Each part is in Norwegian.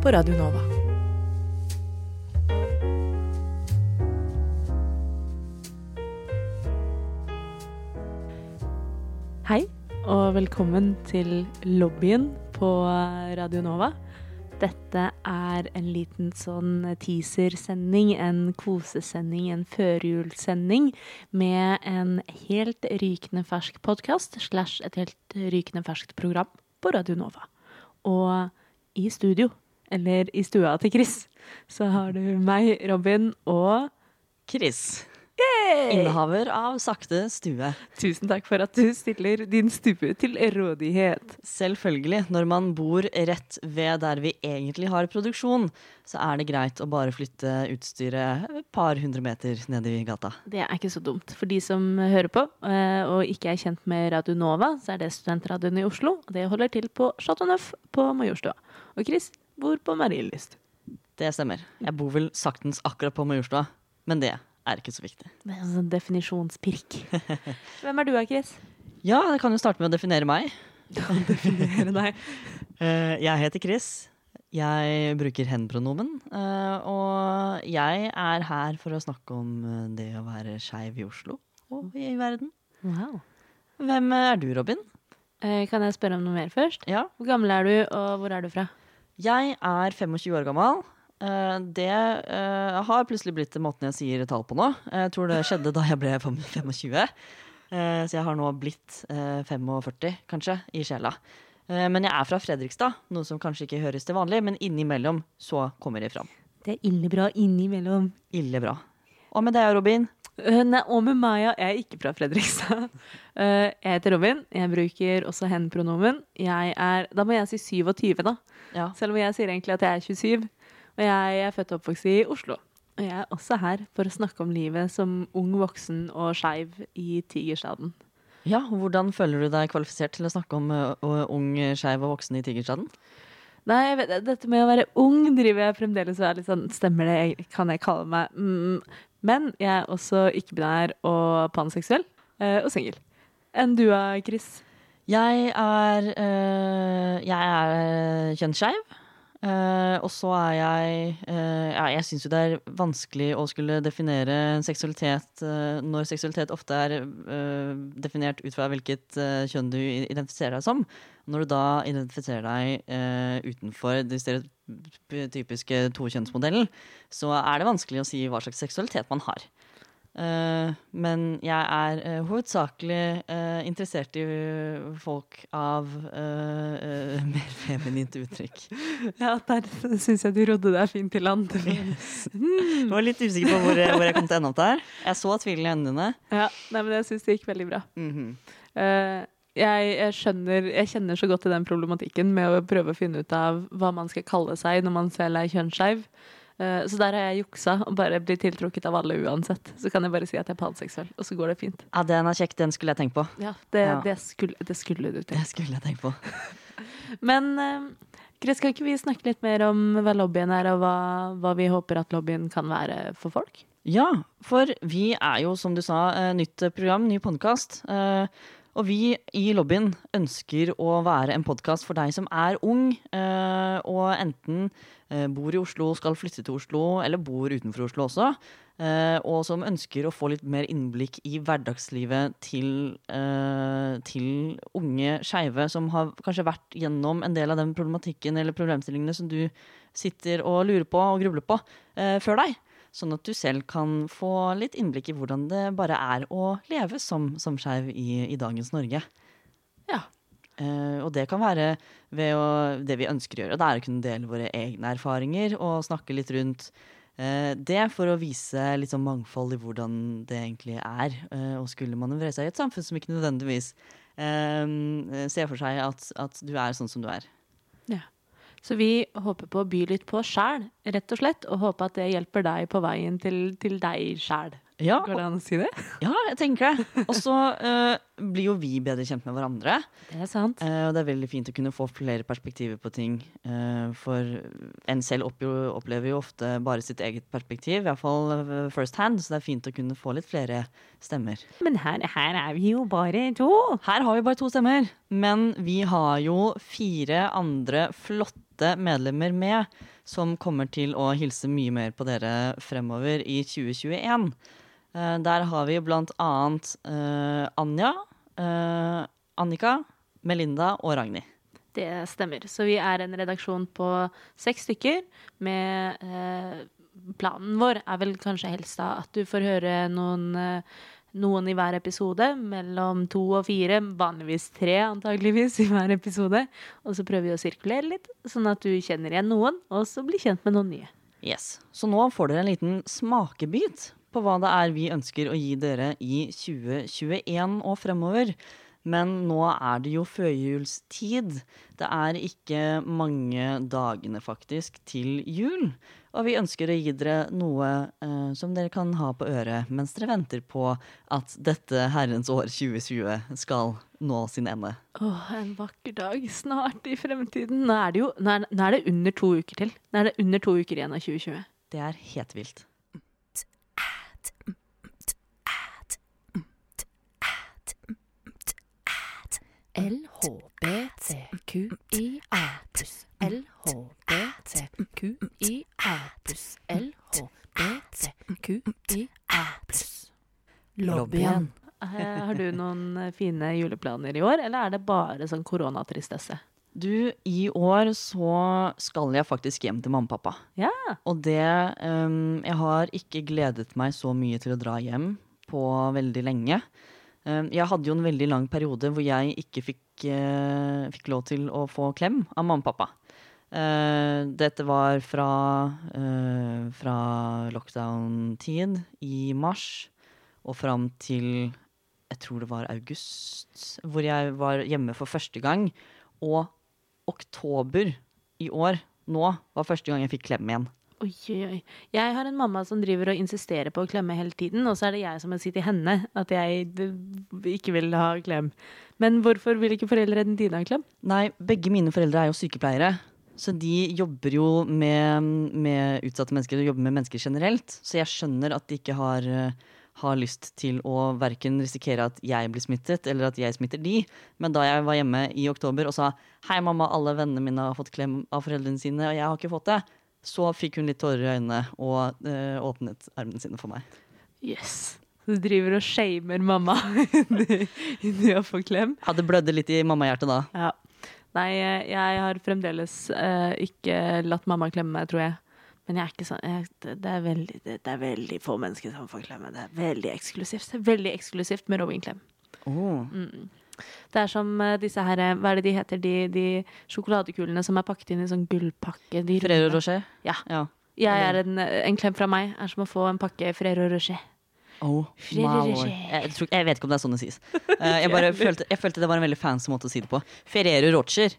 på Radio Nova. Hei, og velkommen til lobbyen på Radio Nova. Dette er en liten sånn teasersending, en kosesending, en førjulssending med en helt rykende fersk podkast slash et helt rykende ferskt program på Radio Nova. Og i studio, eller i stua til Chris, så har du meg, Robin, og Chris. Yay! Innehaver av Sakte stue. Tusen takk for at du stiller din stue til rådighet. Selvfølgelig. Når man bor rett ved der vi egentlig har produksjon, så er det greit å bare flytte utstyret et par hundre meter ned i gata. Det er ikke så dumt. For de som hører på eh, og ikke er kjent med Radio Nova, så er det studentradioen i Oslo. Og det holder til på Chateau Neuf på Majorstua. Og Chris bor på Marienlyst. Det stemmer. Jeg bor vel saktens akkurat på Majorstua, men det er ikke så viktig. Det er en sånn definisjonspirk. Hvem er du da, Chris? Ja, jeg kan jo starte med å definere meg. Definere deg. Eh, Jeg heter Chris. Jeg bruker hen-pronomen. eh, Og jeg er her for å snakke om eh, det å være skeiv i Oslo og i verden. Wow. Hvem er du, Robin? Kan jeg spørre om noe mer først? Ja, Hvor gammel er du, og hvor er du fra? Jeg er 25 år gammel. Eh, Det eh, har plutselig blitt måten jeg sier tall på nå. Jeg tror det skjedde da jeg ble 25. Eh, Så jeg har nå blitt eh, 45, kanskje, i sjela. Eh, Men jeg er fra Fredrikstad, noe som kanskje ikke høres til vanlig, men innimellom så kommer det fram. Det er ille bra innimellom. Ille bra. Og med deg, Robin? Uh, nei, og med meg, ja. Jeg er ikke fra Fredrikstad. Uh, jeg heter Robin. Jeg bruker også hen-pronomen. Jeg er Da må jeg si 27, da. Ja. Selv om jeg sier egentlig at jeg er 27. Og jeg er født og oppvokst i Oslo. Og jeg er også her for å snakke om livet som ung voksen og skeiv i Tigerstaden. ja, hvordan føler du deg kvalifisert til å snakke om uh, ung, skeiv og voksen i Tigerstaden? Nei, vet, dette med å være ung driver jeg fremdeles og er litt sånn Stemmer det? Kan jeg kalle meg mm. Men jeg er også ikke-binær og panseksuell. Uh, og singel. Enn du da, Chris? Jeg er, øh, jeg er kjønnsskeiv. øh, og så er jeg øh, ja, Jeg syns jo det er vanskelig å skulle definere seksualitet når seksualitet ofte er definert ut fra hvilket kjønn du identifiserer deg som. Når du da identifiserer deg utenfor den stereotypiske tokjønnsmodellen, så er det vanskelig å si hva slags seksualitet man har. Eh, men jeg er eh, hovedsakelig eh, interessert i folk av mer feminint uttrykk. Ja, der syns jeg du rodde deg fint i land. Jeg var litt usikker på hvor, jeg- hvor jeg kom til å ende opp der. Jeg så tvilen i øynene dine. Ja, nei, men jeg syns det gikk veldig bra. Mm -hmm. uh, jeg, jeg skjønner Jeg kjenner så godt til den problematikken med å prøve å finne ut av hva man skal kalle seg når man selv er kjønnsskeiv. Eh, så der har jeg juksa og bare blitt tiltrukket av alle uansett. Så kan jeg bare si at jeg er panseksuell, og så går det fint. Ja, den er kjekk. Den skulle jeg tenkt på. Ja, det, Ja. det, skulle, det skulle du til. Det skulle jeg tenkt på. Men eh, Chris, kan ikke vi snakke litt mer om hva lobbyen er, og hva, hva vi håper at lobbyen kan være for folk? Ja, for vi er jo, som du sa, eh, nytt program, ny podkast. Og vi i lobbyen ønsker å være en podkast for deg som er ung, eh, og enten eh, bor i Oslo, skal flytte til Oslo, eller bor utenfor Oslo også. eh, Og som ønsker å få litt mer innblikk i hverdagslivet til, til unge skeive som har kanskje vært gjennom en del av den problematikken eller problemstillingene som du sitter og lurer på og grubler på før deg. Sånn at du selv kan få litt innblikk i hvordan det bare er å leve som, som skeiv i, i dagens Norge. Ja. Uh, og det kan være ved å, det vi ønsker å gjøre. Det er å kunne dele våre egne erfaringer og snakke litt rundt uh, det for å vise litt sånn mangfold i hvordan det egentlig er uh, å skulle manøvrere seg i et samfunn som ikke nødvendigvis ser for seg at, at du er sånn som du er. Så vi håper på å by litt på sjæl, rett og slett, og håper at det hjelper deg på veien til, til deg sjæl. Ja, Går det an å si det? ja jeg tenker det. Og så uh, blir jo vi bedre kjent med hverandre. Det er sant. Uh, og det er veldig fint å kunne få flere perspektiver på ting. Uh, for en selv opplever jo ofte bare sitt eget perspektiv, iallfall first hand, så det er fint å kunne få litt flere stemmer. Men her, her er vi jo bare to. Her har vi bare to stemmer, men vi har jo fire andre flotte medlemmer med, som kommer til å hilse mye mer på dere fremover i 2021. Eh, der har vi blant annet eh, Anja, eh, Annika, Melinda og Ragnhild. Det stemmer. Så vi er en redaksjon på seks stykker med eh, Planen vår er vel kanskje helst da at du får høre noen, noen i hver episode. Mellom to og fire, vanligvis tre antageligvis i hver episode. Og så prøver vi å sirkulere litt, sånn at du kjenner igjen noen, og så blir kjent med noen nye. Yes. Så nå får dere en liten smakebit på hva det er vi ønsker å gi dere i 2021 og fremover. Men nå er det jo førjulstid. Det er ikke mange dagene faktisk til jul. Og vi ønsker å gi dere noe eh, som dere kan ha på øret mens dere venter på at dette herrens år 2020 skal nå sin ende. Åh, en vakker dag snart i fremtiden. Nå er det jo nå er, nå er det under to uker til. Nå er det under to uker igjen av 2020. Det er helt vilt. LHBTQIA pluss LHBTQIA pluss LHBTQIA pluss Lobbyen. Eh, Har du noen fine juleplaner i år, eller er det bare sånn koronatristesse? Du, i år så skal jeg faktisk hjem til mamma og pappa. Ja. Og det um, Jeg har ikke gledet meg så mye til å dra hjem på veldig lenge. Um, jeg hadde jo en veldig lang periode hvor jeg ikke fikk, uh, fikk lov til å få klem av mamma og pappa. Uh, dette var fra, uh, fra lockdown-tid i mars og fram til jeg tror det var august, hvor jeg var hjemme for første gang. Og oktober i år, nå, var første gang jeg fikk klem igjen. Oi, oi. Jeg har en mamma som driver og insisterer på å klemme hele tiden, og så er det jeg som må si til henne at jeg ikke vil ha klem. Men hvorfor vil ikke foreldrene dine ha klem? Nei, begge mine foreldre er jo sykepleiere. Så de jobber jo med, med utsatte mennesker og jobber med mennesker generelt. Så jeg skjønner at de ikke har, eh, har lyst til å verken risikere at jeg blir smittet, eller at jeg smitter de. Men da jeg var hjemme i oktober og sa hei, mamma, alle vennene mine har fått klem av foreldrene sine, og jeg har ikke fått det, så fikk hun litt tårer i øynene og øh, åpnet armene sine for meg. Yes. Du driver og shamer mamma inni å få klem. Hadde blødde litt i mammahjertet da. Ja. Nei, eh, jeg har fremdeles øh, ikke latt mamma klemme meg, tror jeg. Men jeg er ikke sånn jeg, det, er veldig, det, det er veldig få mennesker som får klemme. Det er veldig eksklusivt. Det er veldig eksklusivt med Robin-klem. Oh. Det er som eh, disse her eh, Hva er det de heter? De, de sjokoladekulene som er pakket inn i sånn gullpakke. De Ferrero. Rocher? Ja. ja. Jeg er en, en klem fra meg er som å få en pakke Frero Rocher. Oh, wow. Rocher. Jeg, tror, jeg vet ikke om det er sånn det sies. Eh, jeg, bare følte, jeg følte det var en veldig fancy måte å si det på. Ferrero Rocher,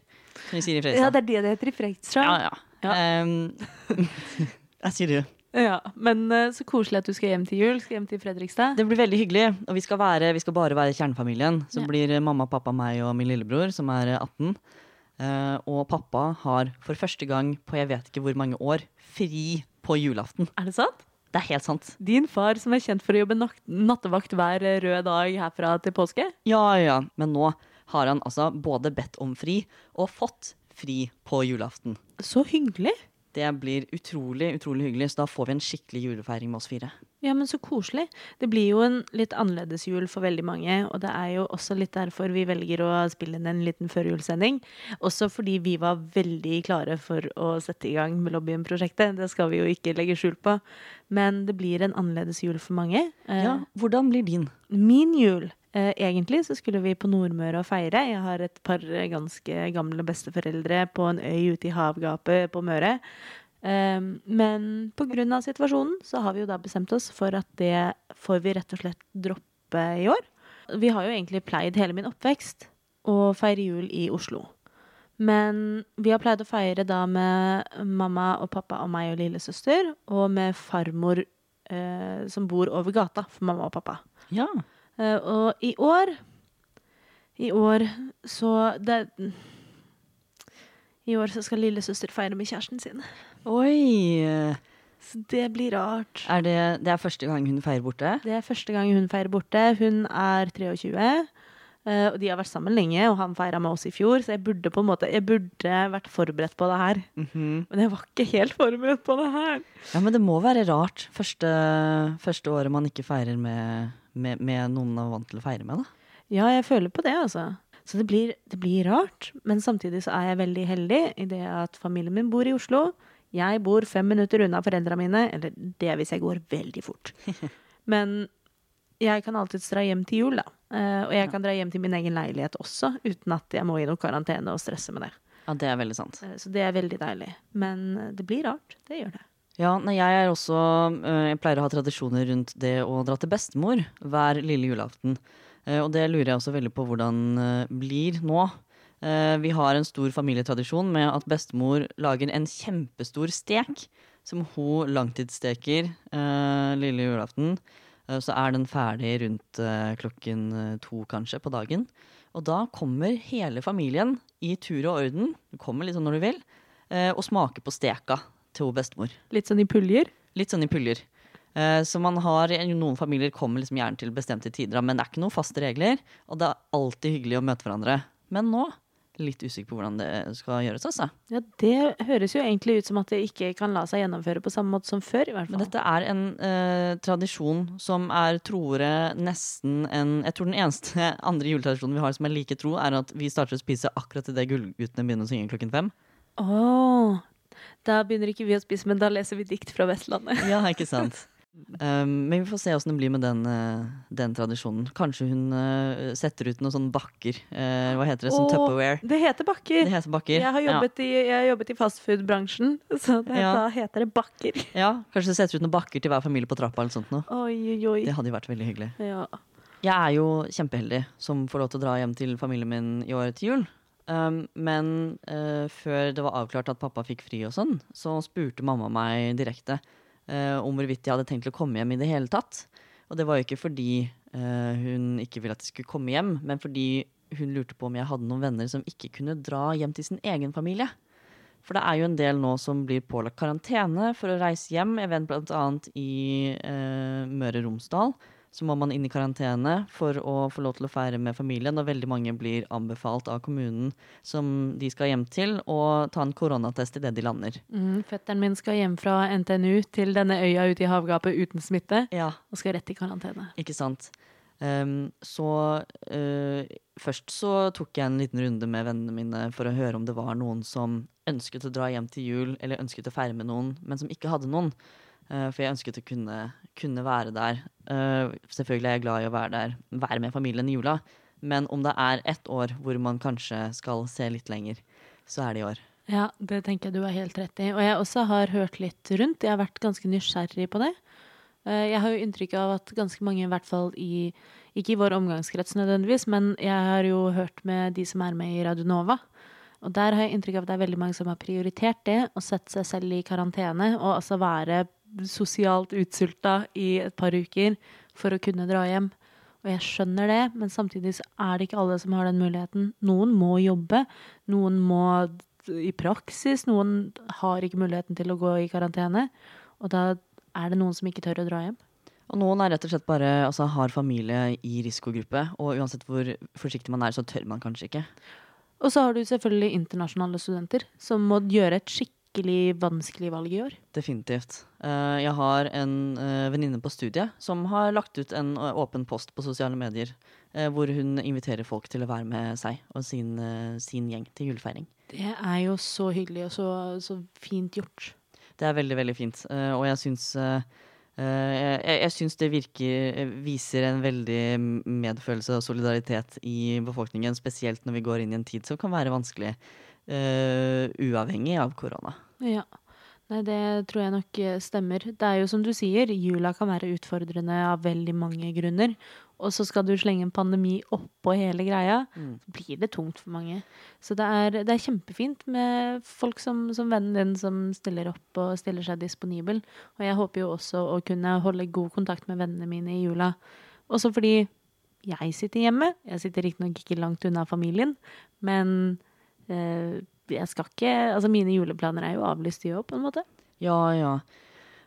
som vi sier i Ja, det er det det heter i Fredrikstad. Ja, ja. Ja. Um, jeg sier det. Ja, men eh, så koselig at du skal hjem til jul. Skal hjem til Fredrikstad. Det blir veldig hyggelig, og vi skal, være, vi skal bare være kjernefamilien. Så Ja. blir eh, mamma, pappa, meg og min lillebror, som er eh, 18. Uh, og pappa har for første gang på jeg vet ikke hvor mange år fri på julaften. Er det sant? Det er helt sant. Din far som er kjent for å jobbe nattevakt hver eh, rød dag herfra til påske? Ja, ja, men nå har han altså både bedt om fri og fått fri på julaften. Så hyggelig. Det blir utrolig, utrolig hyggelig, så da får vi en skikkelig julefeiring med oss fire. Ja, men så koselig. Det blir jo en litt annerledes jul for veldig mange, og det er jo også litt derfor vi velger å spille inn en liten førjulssending. Også fordi vi var veldig klare for å sette i gang med Lobbyen-prosjektet. Det skal vi jo ikke legge skjul på. Men det blir en annerledes jul for mange. Eh, Ja, hvordan blir din? Min jul Egentlig så skulle vi på Nordmøre og feire. Jeg har et par eh, ganske gamle besteforeldre på en øy ute i havgapet på Møre. Um, men pga. situasjonen så har vi jo da bestemt oss for at det får vi rett og slett droppe i år. Vi har jo egentlig pleid hele min oppvekst å feire jul i Oslo. Men vi har pleid å feire da med mamma og pappa og meg og lillesøster, og med farmor eh, som bor over gata for mamma og pappa. Ja. Eh, og i år I år så det, I år så skal lillesøster feire med kjæresten sin. Oi! Så det blir rart. Er det, det er første gang hun feirer borte? Det er første gang hun feirer borte. Hun er 23. eh, og de har vært sammen lenge, og han feira med oss i fjor, så jeg burde på en måte Jeg burde vært forberedt på det her. Mhm. Men jeg var ikke helt forberedt på det her. Ja, men det må være rart første, første året man ikke feirer med, med, med noen man er vant til å feire med, da. Ja, jeg føler på det, altså. Så det blir, det blir rart. Men samtidig så er jeg veldig heldig i det at familien min bor i Oslo. Jeg bor fem minutter unna foreldra mine, eller det hvis jeg går veldig fort. Men jeg kan alltids dra hjem til jul, da. Eh, og jeg kan dra hjem til min egen leilighet også, uten at jeg må i noe karantene og stresse med det. Ja, det er veldig sant. Eh, Så det er veldig deilig. Men det blir rart. Det gjør det. Ja, nei, jeg er også øh, Jeg pleier å ha tradisjoner rundt det å dra til bestemor hver lille julaften. Eh, og det lurer jeg også veldig på hvordan øh, blir nå. Eh, vi har en stor familietradisjon med at bestemor lager en kjempestor stek som hun langtidssteker eh, lille julaften. Eh, så er den ferdig rundt eh, klokken eh, to kanskje på dagen. Og da kommer hele familien i tur og orden, du kommer liksom når du vil, eh, og smaker på steka til bestemor. Litt sånn i puljer. Litt sånn i puljer. Eh, Så man har, Noen familier kommer liksom gjerne til bestemte tider, men det er ikke noen faste regler. Og det er alltid hyggelig å møte hverandre. Men nå litt usikker på hvordan det skal gjøres. altså. Ja, det høres jo egentlig ut som at det ikke kan la seg gjennomføre på samme måte som før, i hvert fall. Men dette er en eh, tradisjon som er troere nesten en Jeg tror den eneste andre juletradisjonen vi har som er like tro, er at vi starter å spise akkurat idet Gullguttene begynner å synge klokken fem. Åh, da begynner ikke vi å spise, men da leser vi dikt fra Vestlandet. Ja, ikke sant? Um, men vi får se åssen det blir med den, eh, den tradisjonen. Kanskje hun uh, setter ut noen sånne bakker. Uh, hva heter det? Sånn Åh, Tupperware. Det heter bakker. Det heter bakker. Jeg har jobbet, i, jeg har jobbet i fastfood-bransjen, så det, Ja. da heter det bakker. Ja. Kanskje du setter ut noen bakker til hver familie på trappa. eller sånt noe. Oi, oi, oi. Det hadde jo vært veldig hyggelig. Ja. Jeg er jo kjempeheldig som får lov til å dra hjem til familien min i år til jul. Um, men uh, før det var avklart at pappa fikk fri og sånn, så spurte mamma meg direkte uh, om hvorvidt jeg hadde tenkt å komme hjem i det hele tatt. Og det var jo ikke fordi uh, hun ikke ville at jeg skulle komme hjem, men fordi hun lurte på om jeg hadde noen venner som ikke kunne dra hjem til sin egen familie. For det er jo en del nå som blir pålagt karantene for å reise hjem. Jeg vet annet i Møre og Romsdal så må man inn i karantene for å få lov til å feire med familien. Og veldig mange blir anbefalt av kommunen som de skal hjem til, å ta en koronatest idet de lander. Mm, fetteren min skal hjem fra NTNU til denne øya ute i havgapet uten smitte, Ja, og skal rett i karantene. ikke sant. Um, så uh, først så tok jeg en liten runde med vennene mine for å høre om det var noen som ønsket å dra hjem til jul, eller ønsket å feire med noen, men som ikke hadde noen. Eh, for jeg ønsket å kunne, kunne være der. Eh, selvfølgelig er jeg glad i å være der, være med familien i jula. Men om det er ett år hvor man kanskje skal se litt lenger, så er det i år. Ja, det tenker jeg du har helt rett i. Og jeg også har hørt litt rundt. Jeg har vært ganske nysgjerrig på det. Eh, Jeg har jo inntrykk av at ganske mange, i hvert fall i ikke i vår omgangskrets nødvendigvis, men jeg har jo hørt med de som er med i Radio Nova. Og der har jeg inntrykk av at det er veldig mange som har prioritert det, å sette seg selv i karantene, og altså være sosialt utsulta i et par uker for å kunne dra hjem. Og jeg skjønner det, men samtidig så er det ikke alle som har den muligheten. Noen må jobbe, noen må i praksis, noen har ikke muligheten til å gå i karantene. Og da er det noen som ikke tør å dra hjem. Og noen er rett og slett bare altså, har familie i risikogruppe, og uansett hvor forsiktig man er, så tør man kanskje ikke. Og så har du selvfølgelig internasjonale studenter som må gjøre et skikkelig vanskelig valg i år. Definitivt. Eh, jeg har en uh, venninne på studiet som har lagt ut en eh, åpen post på sosiale medier, eh, hvor hun inviterer folk til å være med seg og sin, eh, sin gjeng til julefeiring. Det er jo så hyggelig og så, så fint gjort. Det er veldig, veldig fint. eh, og jeg syns eh, eh, jeg, jeg syns det virker eh, viser en veldig medfølelse og solidaritet i befolkningen, spesielt når vi går inn i en tid som kan være vanskelig, eh, uavhengig av korona. Ja. Nei, det tror jeg nok eh, stemmer. Det er jo som du sier, jula kan være utfordrende av veldig mange grunner. og så skal du slenge en pandemi oppå hele greia, Mm. så blir det tungt for mange. Så det er, det er kjempefint med folk som, som vennen din som stiller opp og stiller seg disponibel. Og jeg håper jo også å kunne holde god kontakt med vennene mine i jula. Også fordi jeg sitter hjemme. Jeg sitter riktignok ikke langt unna familien, men jeg skal ikke Altså, mine juleplaner er jo avlyst, de òg, på en måte. Ja, ja.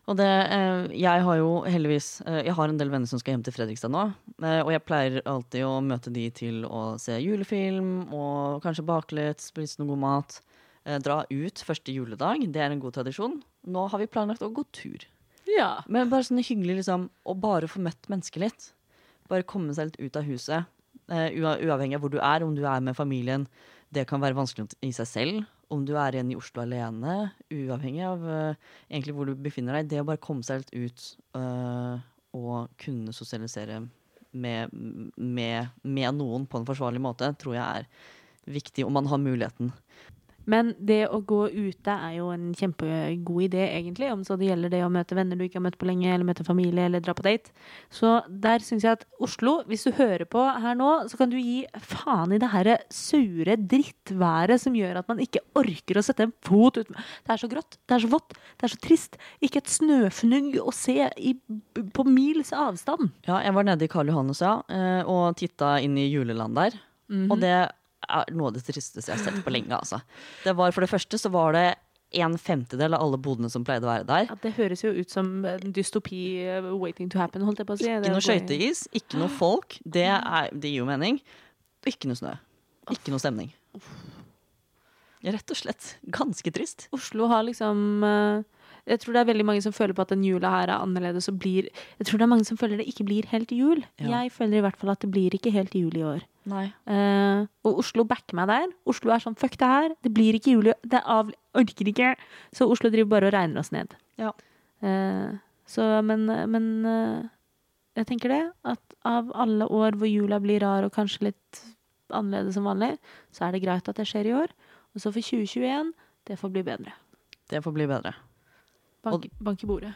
Og det, eh, jeg har jo heldigvis eh, Jeg har en del venner som skal hjem til Fredrikstad nå. Eh, og jeg pleier alltid å møte de til å se julefilm og kanskje bake litt, spise noe god mat. Eh, dra ut første juledag. Det er en god tradisjon. Nå har vi planlagt å gå tur. Ja. Men bare sånn hyggelig liksom å bare få møtt mennesker litt. Bare komme seg litt ut av huset. Eh, uavhengig av hvor du er, om du er med familien. Det kan være vanskelig i seg selv. Om du er igjen i Oslo alene. Uavhengig av uh, egentlig hvor du befinner deg. Det å bare komme seg litt ut uh, og kunne sosialisere med, med, med noen på en forsvarlig måte, tror jeg er viktig om man har muligheten. Men det å gå ute er jo en kjempegod idé, egentlig. Om så det gjelder det å møte venner du ikke har møtt på lenge, eller møte familie, eller dra på date. Så der syns jeg at Oslo, hvis du hører på her nå, så kan du gi faen i det her sure drittværet som gjør at man ikke orker å sette en fot ut. Det er så grått, det er så vått, det er så trist. Ikke et snøfnugg å se i, på mils avstand. Ja, jeg var nede i Karl Johannes ja, eh, og titta inn i juleland der. Og det er noe av det tristeste jeg har sett på lenge. Altså. Det var, for det første så var det en femtedel av alle bodene som pleide å være der. Ja, det høres jo ut som en dystopi uh, waiting to happen, holdt jeg på å si. Ikke noe skøyteis, ikke noe folk. Det, er, det gir jo mening. Ikke noe snø. Ikke noe stemning. Rett og slett ganske trist. Oslo har liksom eh, Jeg tror det er veldig mange som føler på at den jula her er annerledes og blir Jeg tror det er mange som føler det ikke blir helt jul. Ja. Jeg føler i hvert fall at det blir ikke helt jul i år. Nei. Eh, og Oslo backer meg der. Oslo er sånn fuck det her, det blir ikke juli. Det av, orker ikke. Så Oslo driver bare og regner oss ned. Ja. Eh, så men, men eh, jeg tenker det, at av alle år hvor jula blir rar og kanskje litt annerledes som vanlig, så er det greit at det skjer i år. Og så for 2021, det får bli bedre. Det får bli bedre. Bank, bank i bordet.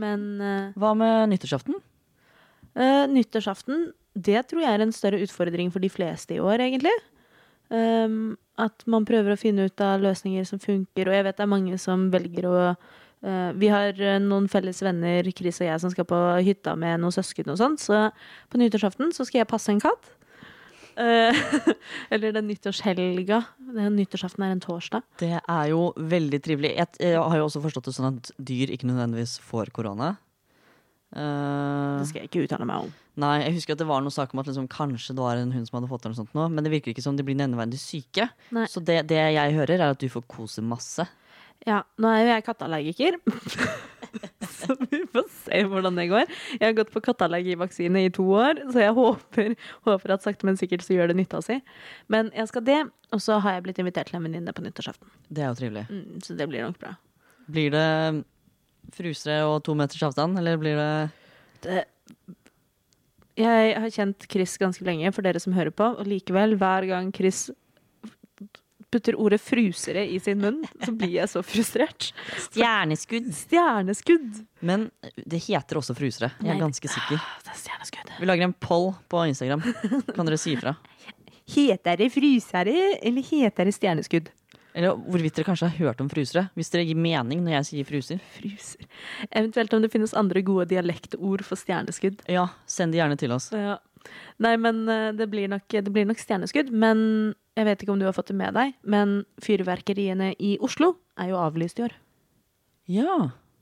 Men uh, Hva med nyttårsaften? Uh, nyttårsaften, det tror jeg er en større utfordring for de fleste i år, egentlig. Um, at man prøver å finne ut av løsninger som funker, og jeg vet det er mange som velger å uh, Vi har noen felles venner, Chris og jeg, som skal på hytta med noen søsken og sånt, så på nyttårsaften så skal jeg passe en katt. Eh, eller den nyttårshelga. Den nyttårsaften er en torsdag. Det er jo veldig trivelig. Jeg, jeg har jo også forstått det sånn at dyr ikke nødvendigvis får korona. Uh, Det skal jeg ikke uttale meg om. nei, jeg husker at det var noen sak om at liksom, kanskje det var en hund som hadde fått det, eller sånt nå, men det virker ikke som de blir nevneverdig syke. Nei. Så det, det jeg hører, er at du får kose masse. Ja, nå er jo jeg katteallergiker. så vi får se hvordan det går. Jeg har gått på katteallergivaksine i to år, så jeg håper, håper at sakte, men sikkert så gjør det nytta si. Men jeg skal det, og så har jeg blitt invitert til en venninne på nyttårsaften. Det er jo trivelig. Mm, så det blir nok bra. Blir det frusere og to meters avstand, eller blir det Det, jeg har kjent Chris ganske lenge, for dere som hører på, og likevel, hver gang Chris putter ordet 'frusere' i sin munn, så blir jeg så frustrert. stjerneskudd? Stjerneskudd! Men det heter også frusere. Jeg er ganske sikker. Det er stjerneskudd. Vi lager en poll på Instagram. Kan dere si ifra? Heter det frysere, eller heter det stjerneskudd? Eller hvorvidt dere kanskje har hørt om frusere. Hvis dere gir mening når jeg sier fruser. Fruser. Eventuelt om det finnes andre gode dialektord for stjerneskudd. Ja, send det gjerne til oss. Ja. Nei, men eh, det blir, nok, det blir nok stjerneskudd. Men jeg vet ikke om du har fått det med deg, men fyrverkeriene i Oslo er jo avlyst i år Ja,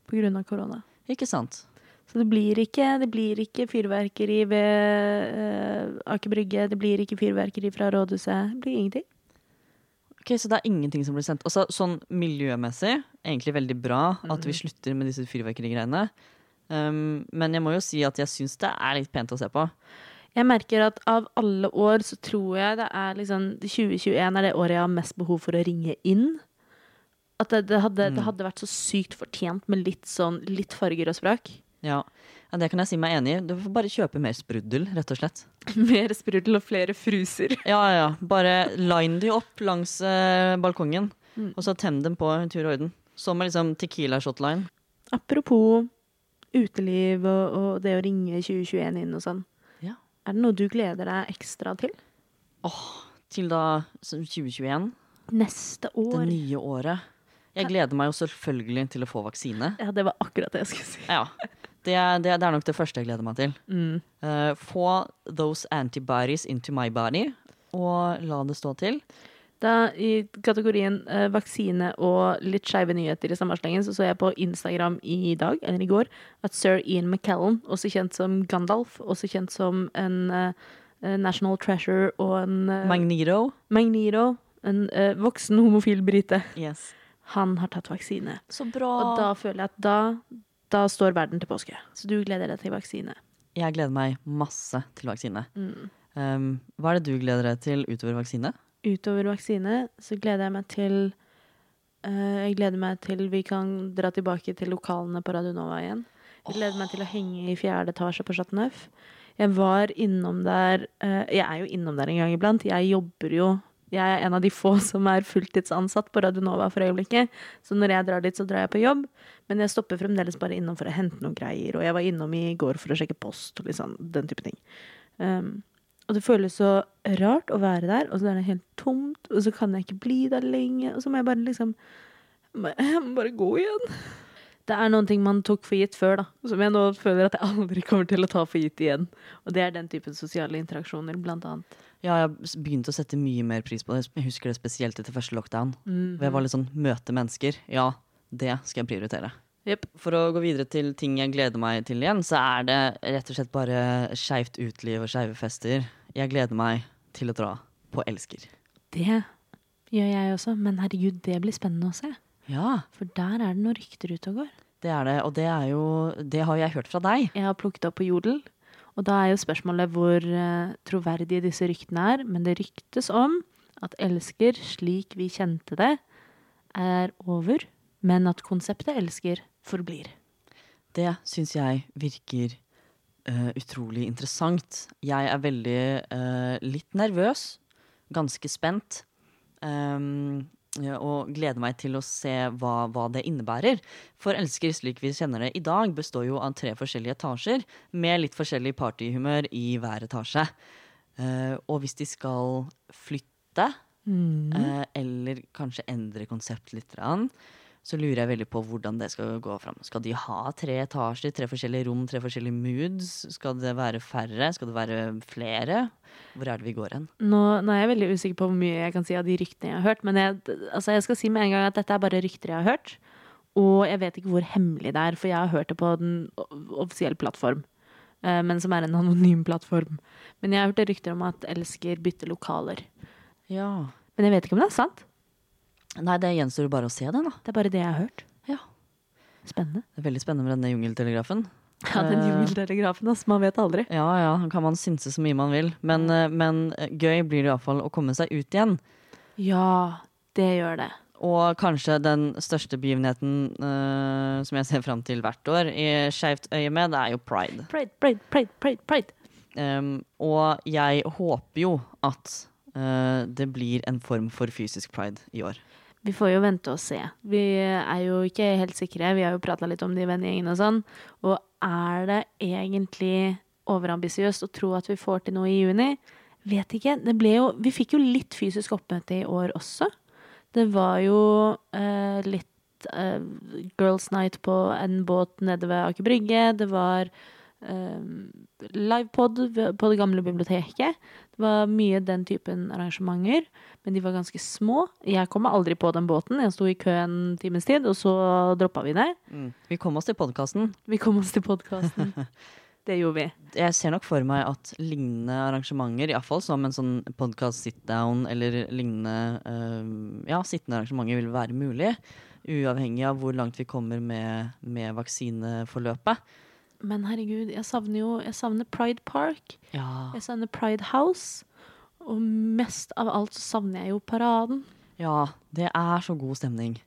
på grunn av korona. ikke sant? Så det blir ikke, det blir ikke fyrverkeri ved uh, Aker Brygge, det blir ikke fyrverkeri fra rådhuset. Det blir ingenting. Ok, Så det er ingenting som blir sendt. Også, sånn miljømessig, egentlig veldig bra at vi slutter med disse fyrverkerigreiene. Um, men jeg må jo si at jeg syns det er litt pent å se på. Jeg merker at av alle år så tror jeg det er liksom 2021 er det året jeg har mest behov for å ringe inn. At det, det, hadde, det hadde vært så sykt fortjent med litt sånn litt farger og sprak. Ja. ja, Det kan jeg si meg enig i. Du får bare kjøpe mer sprudel, rett og slett. Mer sprudel og flere fruser. Ja, ja. Bare line de opp langs eh, balkongen, Mm. og så tem dem på en tur og orden. Som med liksom Tequila shotline. Apropos uteliv og, og det å ringe 2021 inn og sånn. Er det noe du gleder deg ekstra til? Til da 2021, Neste år. det nye året. Jeg gleder meg jo selvfølgelig til å få vaksine. Ja, det var akkurat det jeg skulle si. Ja, det det, det er nok det første jeg gleder meg til. Mm. Uh, få those antibodies into my body, og la det stå til. Da I kategorien eh, vaksine og litt skeive nyheter i samme slengen, så så jeg på Instagram i dag, eller i går, at sir Ian McKellen, også kjent som Gandalf, også kjent som en eh, eh, National Treasure og en eh, Magneto. Magneto, en eh, voksen homofil brite, Yes. han har tatt vaksine. Så bra. Og da føler jeg at da, da står verden til påske. Så du gleder deg til vaksine. Jeg gleder meg masse til vaksine. Mm. Um, hva er det du gleder deg til utover vaksine? Utover vaksine så gleder jeg meg til uh, Jeg gleder meg til vi kan dra tilbake til lokalene på Radionova igjen. Jeg gleder meg til å henge i fjerde etasje på Chateau Neuf. Jeg var innom der uh, Jeg er jo innom der en gang iblant. Jeg jobber jo Jeg er en av de få som er fulltidsansatt på Radionova for øyeblikket. Så når jeg drar dit, så drar jeg på jobb. Men jeg stopper fremdeles bare innom for å hente noen greier. Og jeg var innom i går for å sjekke post og liksom, den type ting. Um, og det føles så rart å være der, og så er det helt tomt, og så kan jeg ikke bli der lenge, og så må jeg bare liksom Jeg må bare gå igjen. Det er noen ting man tok for gitt før, da, som jeg nå føler at jeg aldri kommer til å ta for gitt igjen. Og det er den typen sosiale interaksjoner, blant annet. Ja, jeg har begynt å sette mye mer pris på det. Jeg husker det spesielt etter første lockdown. Mm. Hvor jeg var litt sånn møte mennesker. Ja, det skal jeg prioritere. Yep. For å gå videre til ting jeg gleder meg til igjen, så er det rett og slett bare skeivt uteliv og skeive fester. Jeg gleder meg til å dra på Elsker. Det gjør jeg også, men herregud, det blir spennende å se. Ja, For der er det noen rykter ute og går. det er det. Og det er jo Det har jeg hørt fra deg. Jeg har plukket opp på Jodel, og da er jo spørsmålet hvor eh, troverdige disse ryktene er. Men det ryktes om at Elsker, slik vi kjente det, er over, men at konseptet Elsker forblir. Det syns jeg virker eh, utrolig interessant. Jeg er veldig uh, litt nervøs, ganske spent. Um, og gleder meg til å se hva, hva det innebærer. For Elsker slik vi kjenner det i dag, består jo av tre forskjellige etasjer med litt forskjellig partyhumør i hver etasje. Uh, og hvis de skal flytte, eh, eller kanskje endre konsept litt, grann, så lurer jeg veldig på hvordan det skal gå fram. Skal de ha tre etasjer, tre forskjellige rom, tre forskjellige moods? Skal det være færre? Skal det være flere? Hvor er det vi går hen? Nå, nå er jeg veldig usikker på hvor mye jeg kan si av de ryktene jeg har hørt, men jeg, altså jeg skal si med en gang at dette er bare rykter jeg har hørt. Og jeg vet ikke hvor hemmelig det er, for jeg har hørt det på den offisielle plattform. eh, Men som er en anonym plattform. Men jeg har hørt rykter om at Elsker bytter lokaler. Ja. Men jeg vet ikke om det er sant. Nei, det gjenstår bare å se det, da. Det er bare det jeg har hørt. Ja. Spennende. Det er veldig spennende med denne jungeltelegrafen. Ja, den Eh, jungeltelegrafen, ass. Man vet aldri. Ja ja, kan man synse så mye man vil. Men, eh, men eh, gøy blir det iallfall å komme seg ut igjen. Ja, det gjør det. Og kanskje den største begivenheten uh, som jeg ser fram til hvert år i Skeivt øyemed, det er jo pride. Pride, pride, pride, pride. pride. Um, og jeg håper jo at uh, det blir en form for fysisk pride i år. Vi får jo vente og se. Vi er jo ikke helt sikre. Vi har jo prata litt om det i vennegjengen og sånn. Og er det egentlig overambisiøst å tro at vi får til noe i juni? Vet ikke. Det ble jo Vi fikk jo litt fysisk oppmøte i år også. Det var jo eh, litt eh, Girls Night på en båt nede ved Aker Brygge. Det var livepod ved- på det gamle biblioteket. Det var mye den typen arrangementer, men de var ganske små. Jeg kom aldri på den båten. Jeg sto i kø en times tid, og så droppa vi det. Vi kom oss til podkasten. Vi kom oss til podkasten. Det gjorde vi. Jeg ser nok for meg at lignende arrangementer, iallfall som en sånn podkast sit-down eller lignende uh, ja, sittende arrangementer, vil være mulig. Uavhengig av hvor langt vi kommer med, med vaksineforløpet. Men herregud, jeg savner jo Jeg savner Pride Park. Ja. Jeg savner Pride House. Og mest av alt så savner jeg jo paraden. ja, det er så god stemning.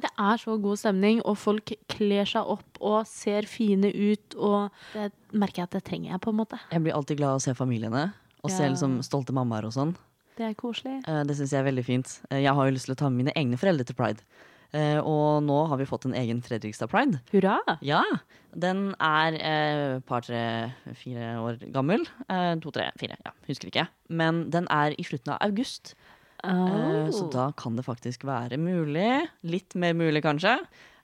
Det er så god stemning, og folk kler seg opp og ser fine ut, og det merker jeg at det trenger jeg, på en måte. Jeg blir alltid glad av å se familiene. Og se liksom stolte mammaer og sånn. Det er koselig. Eh, Det syns jeg er veldig fint. Eh, Jeg har jo lyst til å ta med mine egne foreldre til pride. Eh, Og nå har vi fått en egen Fredrikstad pride. Hurra! Ja, den er eh, et par, tre, fire år gammel. Eh, to, tre, fire, ja, husker ikke. Men den er i slutten av august. Eh, så Oh. da kan det faktisk være mulig, litt mer mulig kanskje,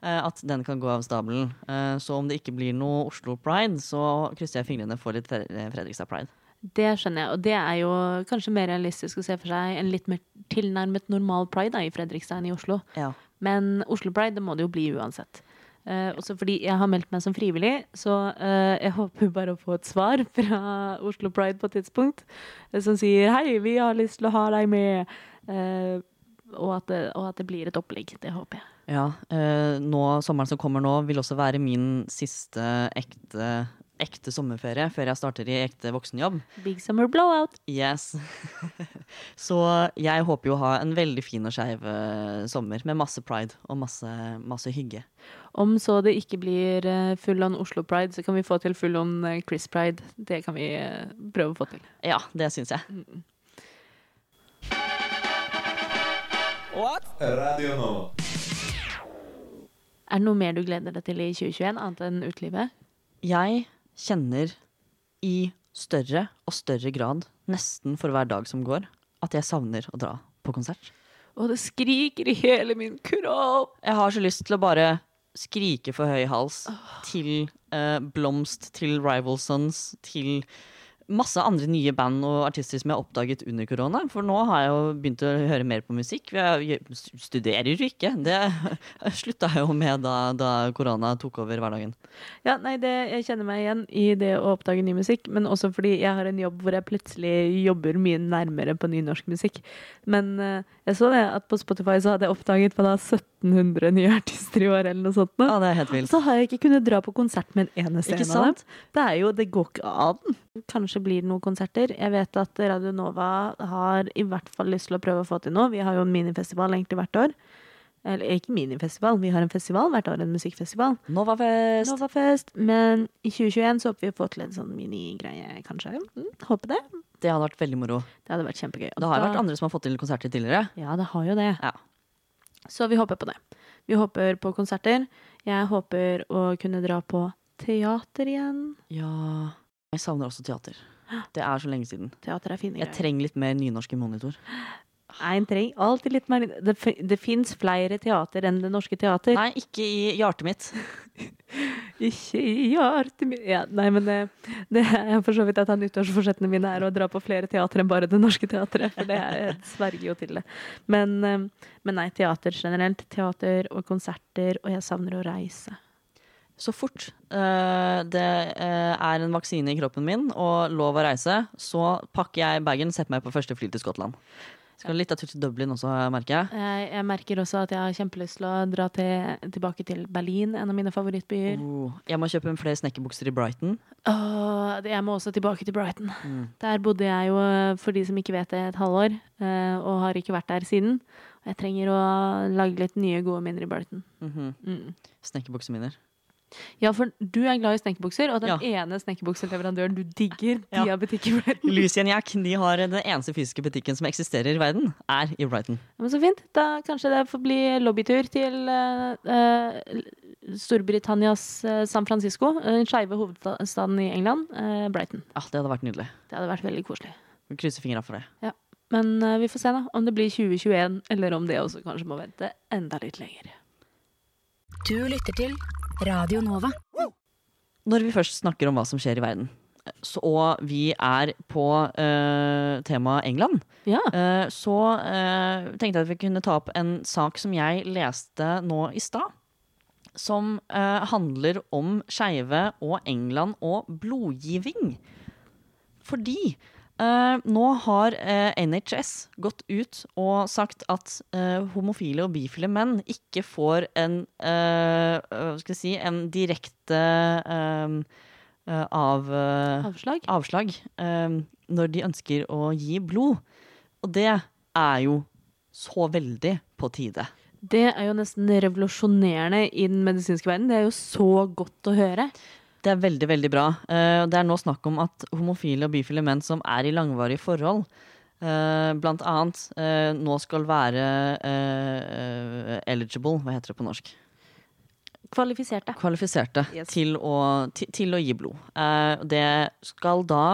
at den kan gå av stabelen. Så om det ikke blir noe Oslo Pride, så krysser jeg fingrene for litt Fredrikstad Pride. Det skjønner jeg, og det er jo kanskje mer realistisk å se for seg en litt mer tilnærmet normal pride da, i Fredrikstad enn i Oslo. Ja. Men Oslo Pride, det må det jo bli uansett. Eh, også fordi jeg har meldt meg som frivillig, så eh, jeg håper bare å få et svar fra Oslo Pride på et tidspunkt eh, som sier hei, vi har lyst til å ha deg med. Eh, og, at det, og at det blir et opplegg. Det håper jeg. Ja, eh, nå, sommeren som kommer nå, vil også være min siste ekte, ekte sommerferie før jeg starter i ekte voksenjobb. Big summer blowout. Yes. Så jeg håper jo å ha en veldig fin og skeiv eh, sommer med masse pride og masse, masse hygge. Om så det ikke blir eh, full on Oslo Pride, så kan vi få til full on eh, Chris Pride. Det kan vi prøve å få til. Ja, det syns jeg. What? Radio nå. Er det noe mer du gleder deg til i 2021, annet enn utelivet? Jeg kjenner i større og større grad, nesten for hver dag som går, at jeg savner å dra på konsert. Og det skriker i hele min kropp! Jeg har så lyst til å bare skrike for høy hals til eh, Blomst, til Rival Sons, til masse andre nye band og artister som jeg har oppdaget under korona. For nå har jeg jo begynt å høre mer på musikk. Jeg studerer jo ikke. Det slutta jeg jo med da, da korona tok over hverdagen. Ja, nei, det, Jeg kjenner meg igjen i det å oppdage ny musikk, men også fordi jeg har en jobb hvor jeg plutselig jobber mye nærmere på ny norsk musikk. Men eh, jeg så det at på Spotify så hadde jeg oppdaget på da 1700 nye artister i år, eller noe sånt. nå. Ja, det er helt vilt. Så har jeg ikke kunnet dra på konsert med en eneste en av dem. Det er jo, det går ikke an. Kanskje blir det noen konserter. Jeg vet at Radio Nova har i hvert fall lyst til å prøve å få til noe. Vi har jo en minifestival egentlig hvert år. Eller ikke minifestival, vi har en festival hvert år, en musikkfestival. Novafest. Novafest. Men i 2021 så håper vi å få til en sånn minigreie, kanskje. Mm, håper det. Det hadde vært veldig moro. Det hadde vært kjempegøy. Og Det har jo vært andre som har fått til konserter tidligere. Ja, det har jo det. Ja. Så vi håper på det. Vi håper på konserter. Jeg håper å kunne dra på teater igjen. Ja Jeg savner også teater. Det er så lenge siden. Teater er fine Jeg trenger litt mer nynorsk i monitor. Nei, en trenger alltid litt mer Det, det fins flere teater enn Det Norske Teater. Nei, ikke i hjertet mitt. Ikke i hjertet mitt ja, Nei, men det, det er for så vidt at nyttårsforsettene mine er å dra på flere teater enn bare Det Norske Teatret. For det er, jeg sverger jo til det. Men, eh, men nei, teater generelt. Teater og konserter, og jeg savner å reise. Så fort uh, det uh, er en vaksine i kroppen min og lov å reise, så pakker jeg bagen setter meg på første fly til Skottland. Skal litt av tur til Dublin også, merker jeg. Jeg, jeg merker også at jeg har kjempelyst til å dra til, tilbake til Berlin, en av mine favorittbyer. Oh, jeg må kjøpe flere snekkerbukser i Brighton. Oh, jeg må også tilbake til Brighton. Mm. Der bodde jeg jo, for de som ikke vet det, et halvår, eh, og har ikke vært der siden. Jeg trenger å lage litt nye, gode minner i Brighton. Mhm. Mm. Snekkerbukseminner. Ja, for du er glad i snekkerbukser, og den Ja. ene snekkerbukseleverandøren du digger, de Ja. har butikk i Brighton. Lucian Jack de har den eneste fysiske butikken som eksisterer i verden, er i Brighton. Men så fint. Da kanskje det får bli lobbytur til uh, eh, Storbritannias uh, San Francisco, den skeive hovedstaden i England, uh, Brighton. Ja, Det hadde vært nydelig. Det hadde vært veldig koselig. Vi krysser fingra for det. Ja. Men vi får se da, om det blir 2021, eller om det også kanskje må vente enda litt lenger. Du lytter til Radio Nova. Når vi først snakker om hva som skjer i verden, så, og vi er på uh, temaet England, Ja, uh, så uh, tenkte jeg at vi kunne ta opp en sak som jeg leste nå i stad. Som uh, handler om skeive og England og blodgiving. Fordi eh, nå har uh, NHS gått ut og sagt at uh, homofile og bifile menn ikke får en, eh, hva skal jeg si, en direkte eh, eh, av eh, Avslag. avslag eh, når de ønsker å gi blod. Og det er jo så veldig på tide. Det er jo nesten revolusjonerende i den medisinske verden. Det er jo så godt å høre. Det er veldig, veldig bra. Eh, det er nå snakk om at homofile og bifile menn som er i langvarige forhold, eh, blant annet eh, nå skal være eligible, hva heter det på norsk? Kvalifiserte. Kvalifiserte Yes. til, å, til, til å gi blod. Eh, det skal da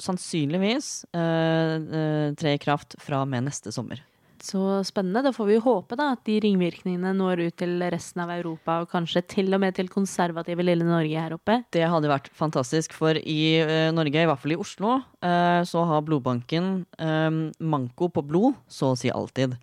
sannsynligvis eh, tre i kraft fra og med neste sommer. Så spennende. Da får vi håpe da at de ringvirkningene når ut til resten av Europa, og kanskje til og med til konservative lille Norge her oppe. Det hadde vært fantastisk, for i eh, Norge, i hvert fall i Oslo, eh, så har blodbanken eh, manko på blod, så å si alltid.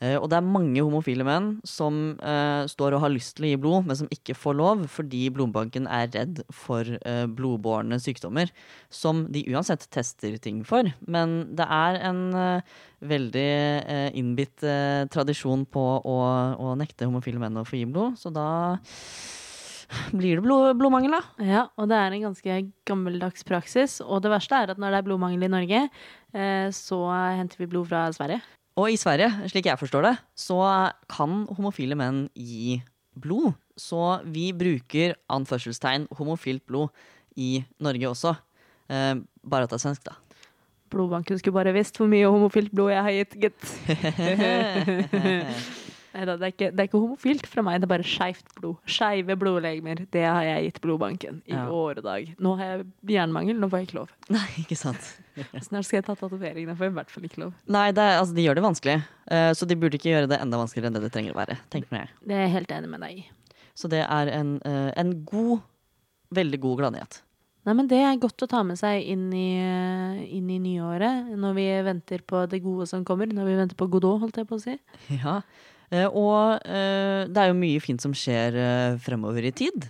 Eh, og det er mange homofile menn som uh, står og har lyst til å gi blod, men som ikke får lov fordi blodbanken er redd for uh, blodbårne sykdommer, som de uansett tester ting for. Men det er en uh, veldig uh, innbitt tradisjon på å, å nekte homofile menn å få gi blod, så da blir det blod, blodmangel, da. Ja, og det er en ganske gammeldags praksis. Og det verste er at når det er blodmangel i Norge, så henter vi blod fra Sverige. Og i Sverige, slik jeg forstår det, så kan homofile menn gi blod. Så vi bruker anførselstegn homofilt blod i Norge også. Eh, bare at det er svensk, da. Blodbanken skulle bare visst hvor mye homofilt blod jeg har gitt, gitt. Neida, det, er ikke, det er ikke homofilt fra meg, det er bare skeivt blod. Skeive blodlegemer. Det har jeg gitt blodbanken i Ja. år og dag. Nå har jeg jernmangel, nå får jeg ikke lov. Nei, ikke sant. Snart skal jeg ta tatovering, da får jeg i hvert fall ikke lov. Nei, det er, altså, de gjør det vanskelig. Eh, så de burde ikke gjøre det enda vanskeligere enn det det trenger å være. tenker jeg. Det er jeg helt enig med deg i. Så det er en, eh, en god, veldig god gladnyhet. Nei, men Det er godt å ta med seg inn i, inn i nyåret, når vi venter på det gode som kommer. Når vi venter på Godot, holdt jeg på å si. Ja, eh, og eh, det er jo mye fint som skjer eh, fremover i tid,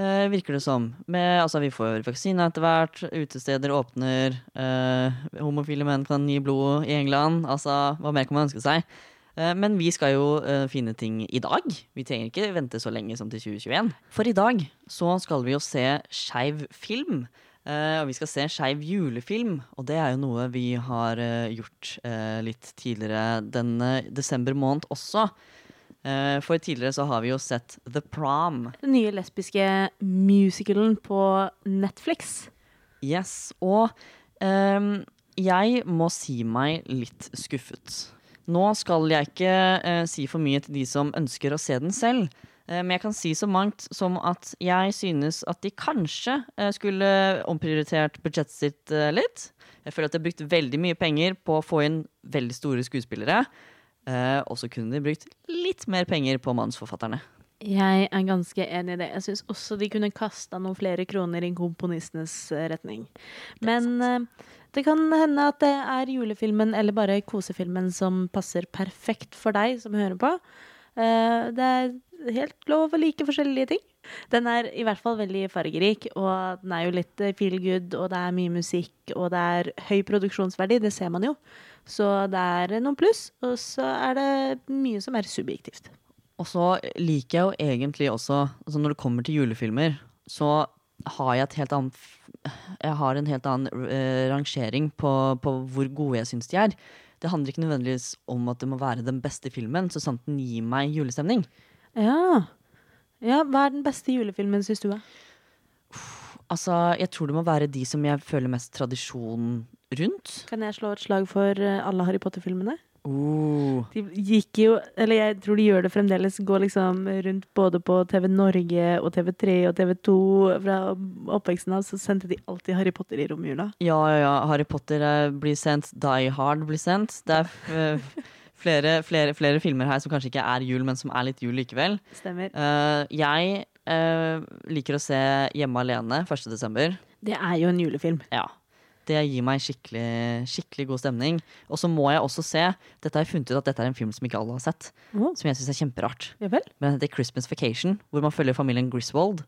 eh, virker det som. Med, altså, vi får vaksine etter hvert, utesteder åpner, eh, homofile menn kan gi blod i England. Altså, hva mer kan man ønske seg? Eh, men vi skal jo eh, finne ting i dag. Vi trenger ikke vente så lenge som til 2021. For i dag så skal vi jo se skeiv film. Eh, og vi skal se skeiv julefilm, og det er jo noe vi har eh, gjort eh, litt tidligere denne desember måned også. For tidligere så har vi jo sett The Prom. Den nye lesbiske musicalen på Netflix. Yes, og um, jeg må si meg litt skuffet. Nå skal jeg ikke uh, si for mye til de som ønsker å se den selv, men jeg kan si så mangt som at jeg synes at de kanskje eh, skulle omprioritert budsjettet sitt eh, litt. Jeg føler at de har brukt veldig mye penger på å få inn veldig store skuespillere. eh, og så kunne de brukt litt mer penger på manusforfatterne. Jeg er ganske enig i det. Jeg syns også de kunne kasta noen flere kroner i komponistenes eh, retning. Men eh, det kan hende at det er julefilmen eller bare kosefilmen som passer perfekt for deg som hører på. Eh, det er helt lov å like forskjellige ting. Den er i hvert fall veldig fargerik, og den er jo litt eh, feel good, og det er mye musikk, og det er høy produksjonsverdi, det ser man jo. Så det er noen pluss, og så er det mye som er subjektivt. Og så liker jeg jo egentlig også altså Når det kommer til julefilmer, så har jeg et helt annet Jeg har en helt annen uh, rangering på, på hvor gode jeg syns de er. Det handler ikke nødvendigvis om at det må være den beste filmen, så sant den gir meg julestemning. Ja. ja. Hva er den beste julefilmen, syns du? Er? Altså, jeg tror det må være de som jeg føler mest tradisjon rundt. Kan jeg slå et slag for eh, alle Harry Potter-filmene? Oh. De gikk jo, eller jeg tror de gjør det fremdeles, går liksom rundt både på TV Norge og TV3 og TV2 fra oppveksten av, så sendte de alltid Harry Potter i romjula. Ja, ja, ja. Harry Potter eh, blir sendt. Die Hard blir sendt. Det er eh, flere, flere, flere filmer her som kanskje ikke er jul, men som er litt jul likevel. Stemmer. Uh, jeg uh, liker å se Hjemme alene 1. desember. Det er jo en julefilm. Ja. Det gir meg skikkelig, skikkelig god stemning. Og så må jeg også se Dette har jeg funnet ut at dette er en film som ikke alle har sett. Å, Som jeg syns er kjemperart. ja vel? Men den heter Christmas Vacation, hvor man følger familien Griswold.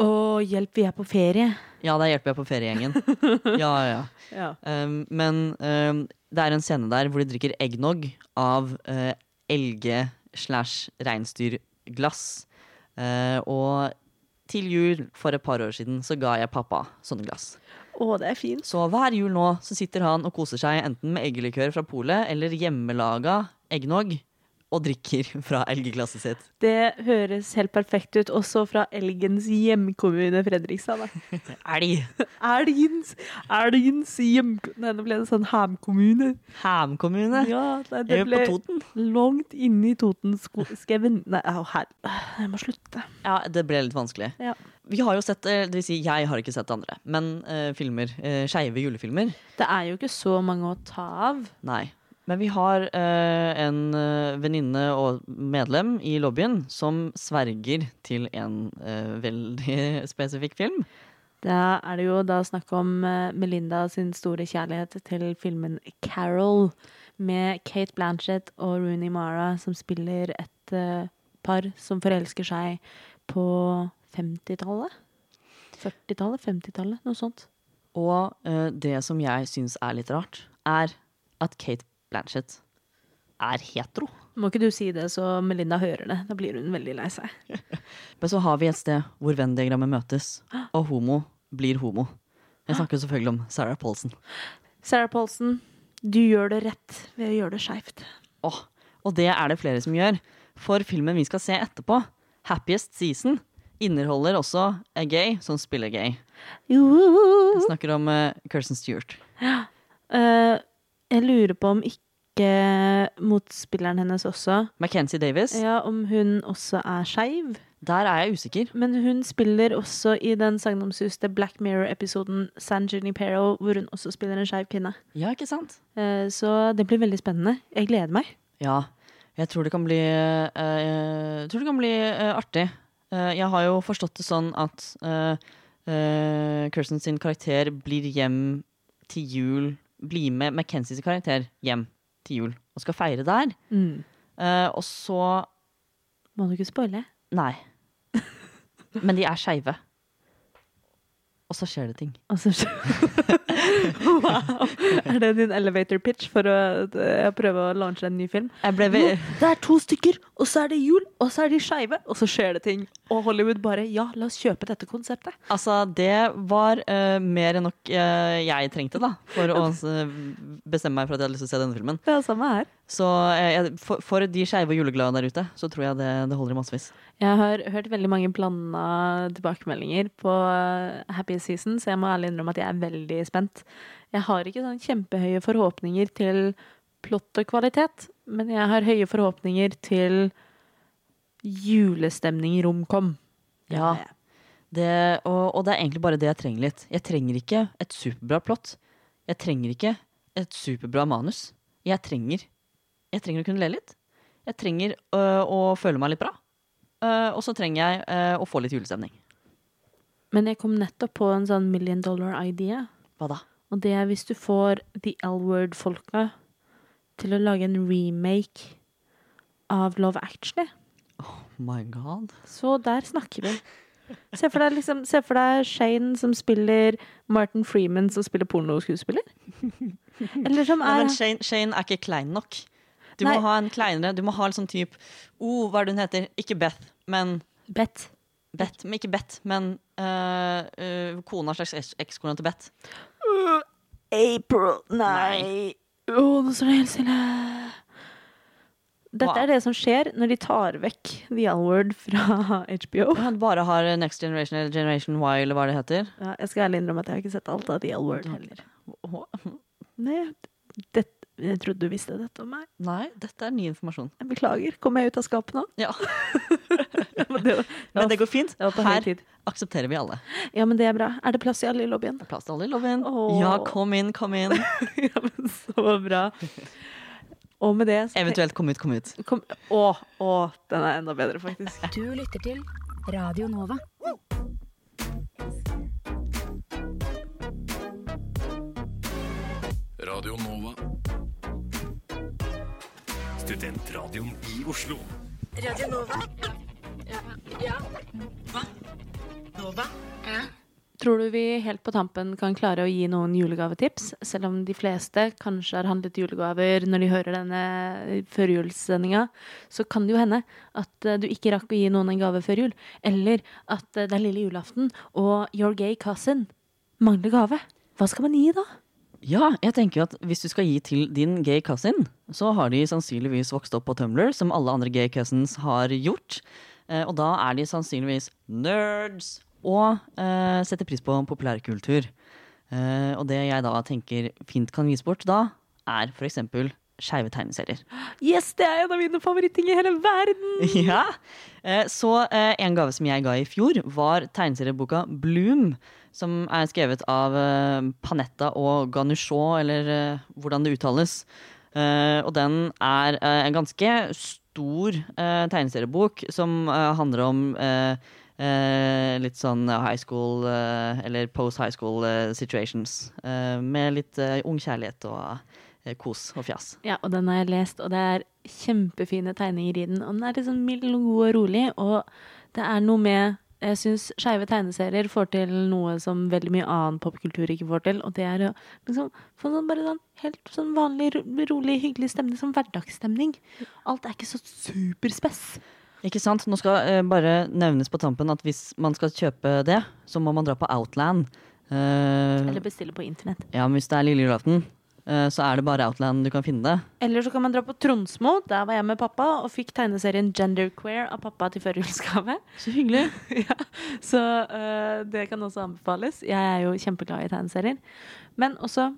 Å, hjelp, vi er på ferie. Ja, det hjelper jeg på feriegjengen. Ja, ja, ja. Ja. Um, men um, det er en scene der hvor de drikker eggnog av uh, elge slash reinsdyrglass. Uh, og til jul for et par år siden så ga jeg pappa sånne glass. Å, det er fint. Så hver jul nå så sitter han og koser seg enten med eggelikør fra polet eller hjemmelaga eggnog og drikker fra elgeklasset sitt. Det høres helt perfekt ut, også fra Elgens hjemkommune Fredrikstad. Elg! Elgens, Elgens hjemkommune Nei, nå ble det sånn hamkommune. Ham-kommune. Ja, nei, det ble på Toten? langt inne i Totenskauen. Nei, å her. Jeg må slutte. Ja, det ble litt vanskelig. Ja. Vi har jo sett, eh, det vil si jeg har ikke sett andre, men uh, filmer, Uh, skeive julefilmer, Det er jo ikke så mange å ta av. nei. Men vi har eh, en eh, venninne og medlem i lobbyen som sverger til en eh, veldig spesifikk film. Da er det jo da snakk om eh, Melinda sin store kjærlighet til filmen Carol, med Kate Blanchett og Rooney Mara som spiller et eh, par som forelsker seg på 50-tallet? 40-tallet? 50-tallet? Noe sånt. Og eh, det som jeg syns er litt rart, er at Kate Blanchett er hetero. Må ikke du si det så Melinda hører det. Da blir hun veldig lei seg. Men så har vi et sted hvor Venn-diagrammet møtes, og homo blir homo. Jeg snakker selvfølgelig om Sarah Paulsen Sarah Paulsen du gjør det rett ved å gjøre det skeivt. Åh, og det er det flere som gjør. For filmen vi skal se etterpå, Happiest Season, inneholder også en gay som spiller gay. Jeg snakker om uh, Kirsten Stewart. Eh, jeg lurer på om ikke motspilleren hennes også Mackenzie Davis. Ja, om hun også er skeiv. Der er jeg usikker. Men hun spiller også i den sagnomsuste Black Mirror-episoden San Junipero, hvor hun også spiller en skeiv kvinne. Ja, ikke sant? Eh, så det blir veldig spennende. Jeg gleder meg. Ja, jeg tror det kan bli, eh, tror det kan bli eh, artig. Jeg har jo forstått det sånn at Kirsten sin karakter blir hjem til jul Blir med Mackenzies karakter hjem til jul og skal feire der. Mm. Uh, og så Må du ikke spoile? Nei. Men de er skeive. Og så skjer det ting. Altså, wow. Er det din elevator pitch for å eh, prøve å launche en ny film? Ble Jo, det er to stykker, og så er det jul, og så er de skeive, og så skjer det ting. Og Hollywood bare ja, la oss kjøpe dette konseptet. Altså, det var uh, mer enn nok uh, jeg trengte, da, for å bestemme meg for at jeg hadde lyst til å se denne filmen. Ja, samme her. Så eh, jeg- for, for de skeive og juleglade der ute, så tror jeg det, det holder i massevis. Jeg har hørt veldig mange blanda tilbakemeldinger på eh, Happy Season, så jeg må ærlig innrømme at jeg er veldig spent. Jeg har ikke sånn kjempehøye forhåpninger til plott og kvalitet, men jeg har høye forhåpninger til julestemning i romkom. Ja. Det, og, og det er egentlig bare det jeg trenger litt. Jeg trenger ikke et superbra plott. Jeg trenger ikke et superbra manus. Jeg trenger, jeg trenger å kunne le litt. Jeg trenger øh, å føle meg litt bra. Uh, og så trenger jeg øh, å få litt julestemning. Men jeg kom nettopp på en sånn million dollar idea. Hva da? Og det er hvis du får The L-Word-folka til å lage en remake av Love Actually. Oh my god. Så der snakker vi. Se for deg, liksom, se for deg Shane som spiller Martin Freeman som spiller pornoskuespiller. Eller som er men Shane, Shane er ikke klein nok. Du Nei. må ha en kleinere. Du må ha en sånn type oh, Hva er det hun heter? Ikke Beth, men Beth. Beth, men ikke Beth, men uh, uh, kona slags eks- ekskona til Beth. April Nei. Å, nå står det helt stille. Dette er det som skjer når de tar vekk The L-Word fra HBO. Han bare har Next Generation eller Generation Y, eller hva det heter. Ja, jeg skal ærlig innrømme at jeg har ikke sett alt av The L-Word heller. Nei, det, jeg trodde du visste dette om meg. Nei, dette er ny informasjon. Jeg beklager. Kommer jeg ut av skapet nå? Ja. men det, var- Men det går fint. det Her aksepterer vi alle. Ja, men det er bra. Er det plass i alle i lobbyen? Det er Plass til alle i lobbyen. Åh. Ja, kom inn, kom inn. ja, men så bra. Og med det så Eventuelt kom ut, kom ut. Kom, å, å, den er enda bedre, faktisk. Du lytter til Radio Nova. Radio Nova. Studentradioen i Oslo. Tror du vi helt på tampen kan klare å gi noen julegavetips? Selv om de fleste kanskje har handlet julegaver når de hører denne førjulssendinga, så kan det jo hende at eh, du ikke rakk å gi noen en gave før jul. Eller at eh, det er lille julaften, og your gay cousin mangler gave. Hva skal man gi da? Ja, jeg tenker at hvis du skal gi til din gay cousin, så har de sannsynligvis vokst opp på Tumblr, som alle andre gay cousins har gjort. Eh, Og da er de sannsynligvis nerds og uh, setter pris på populærkultur. Uh, og det jeg da tenker fint kan vise bort da, er eksempel skeive tegneserier. Yes, det er en av mine favorittinger i hele verden! Ja. uh, Så en gave som jeg ga i fjor, var tegneserieboka Bloom. Som er skrevet av eh, Panetta og Ganuchot, eller eh, hvordan det uttales. Eh, Og den er en ganske stor tegneseriebok som handler om litt sånn high school, eller post high school situations. Med litt ung kjærlighet og kos og fjas. Ja, og den har jeg lest, og det er kjempefine tegninger i den. Og den er sånn mild og god og rolig, og det er noe med Jeg syns skeive tegneserier får til noe som veldig mye annen popkultur ikke får til, og det er å liksom få sånn bare sånn helt sånn vanlig, rolig, hyggelig stemning, sånn hverdagsstemning. Alt er ikke så superspess. Ikke sant? Nå skal eh, bare nevnes på tampen at hvis man skal kjøpe det, så må man dra på Outland. Eh, Eller bestille på internett. ja, men hvis det er lille julaften, så er det bare Outland du kan finne det. Eller så kan man dra på Tronsmo. Der var jeg med pappa og fikk tegneserien Genderqueer av pappa til førjulsgave. Så hyggelig. ja, så uh, det kan også anbefales. Jeg er jo kjempeglad i tegneserier. Men også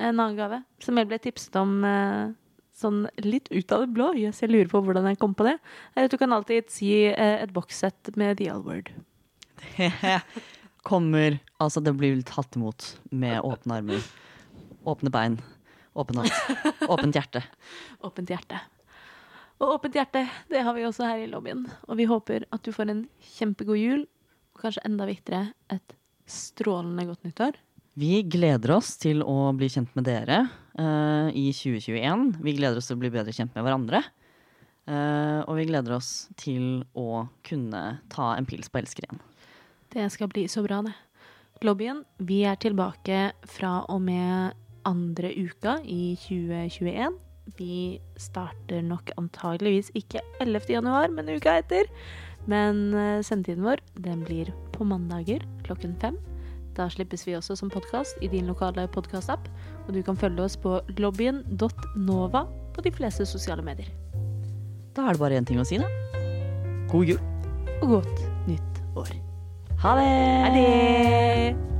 en annen gave som jeg ble tipset om uh, sånn litt ut av det blå. Jøss, jeg lurer på hvordan jeg kom på det. Er at du kan alltid si uh, et bokssett med The L-word. Kommer Altså, det blir tatt imot med åpne armer. Åpne bein. Åpen hatt. Åpent hjerte. Åpent hjerte. Og åpent hjerte, det har vi også her i lobbyen. Og vi håper at du får en kjempegod jul, og kanskje enda viktigere, et strålende godt nyttår. Vi gleder oss til å bli kjent med dere uh, i 2021. Vi gleder oss til å bli bedre kjent med hverandre. Uh, og vi gleder oss til å kunne ta en pils på Elsker igjen. Det skal bli så bra, det. Lobbyen, vi er tilbake fra og med andre uka i 2021. Vi starter nok antageligvis ikke 11. januar, men uka etter. Men eh, sendetiden vår den blir på mandager klokken fem. Da slippes vi også som podkast i din lokale podkastapp. Og du kan følge oss på lobbyen.nova på de fleste sosiale medier. Da er det bare én ting å si, da. God jul. Og godt nytt år. Ha det! Ha det!